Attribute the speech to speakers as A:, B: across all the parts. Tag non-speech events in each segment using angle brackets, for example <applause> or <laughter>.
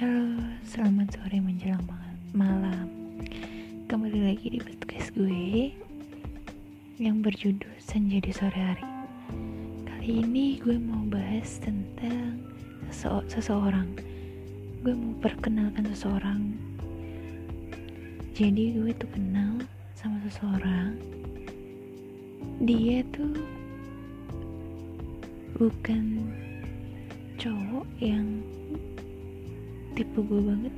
A: Halo, selamat sore menjelang malam. Kembali lagi di podcast gue Yang berjudul Senja di Sore Hari. Kali ini gue mau bahas tentang sese seseorang. Gue mau perkenalkan seseorang. Jadi gue tuh kenal sama seseorang. Dia tuh bukan cowok yang tipe gue banget.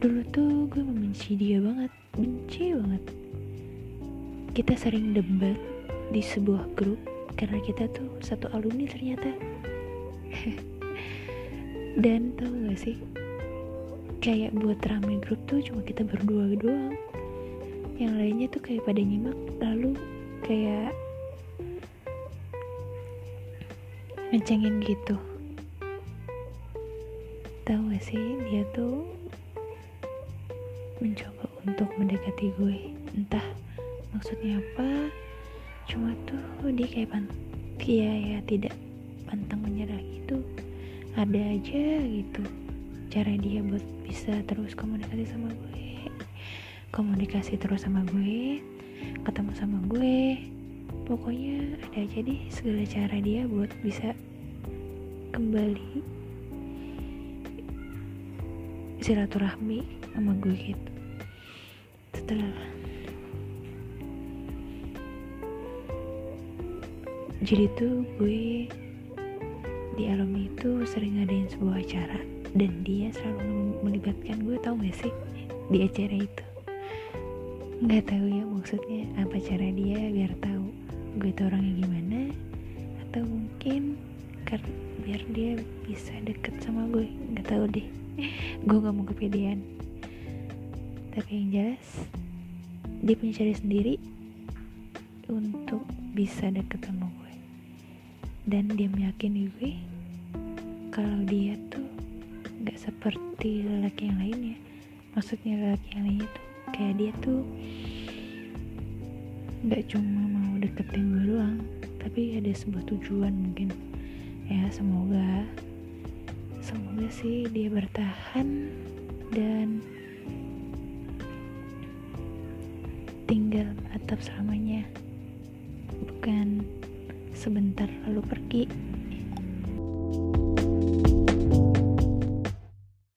A: Dulu tuh gue membenci dia banget benci banget. Kita sering debat di sebuah grup karena kita tuh satu alumni ternyata. <laughs> Dan tau gak sih kayak buat rame grup tuh cuma kita berdua doang. Yang lainnya tuh kayak pada nyimak lalu kayak ngecengin gitu tahu gak sih dia tuh mencoba untuk mendekati gue. Entah maksudnya apa cuma tuh dia kayak pan ya ya tidak pantang menyerah gitu. Ada aja gitu cara dia buat bisa terus komunikasi sama gue. Komunikasi terus sama gue ketemu sama gue. Pokoknya ada aja deh segala cara dia buat bisa kembali silaturahmi sama gue gitu. Setelah jadi tuh gue di alumni itu sering ngadain sebuah acara dan dia selalu melibatkan gue tau gak sih? Di acara itu. Nggak tahu ya maksudnya apa cara dia biar tahu gue tuh orangnya gimana atau mungkin karena biar dia bisa deket sama gue. Nggak tahu deh. <laughs> Gue gak mau kepedean. Tapi yang jelas dia punya cara sendiri untuk bisa deket sama gue. Dan dia meyakini gue kalau dia tuh gak seperti lelaki yang lainnya maksudnya lelaki yang lainnya tuh kayak dia tuh gak cuma mau deketin gue doang tapi ada sebuah tujuan mungkin ya semoga semoga sih dia bertahan dan tinggal atap selamanya. Bukan sebentar lalu pergi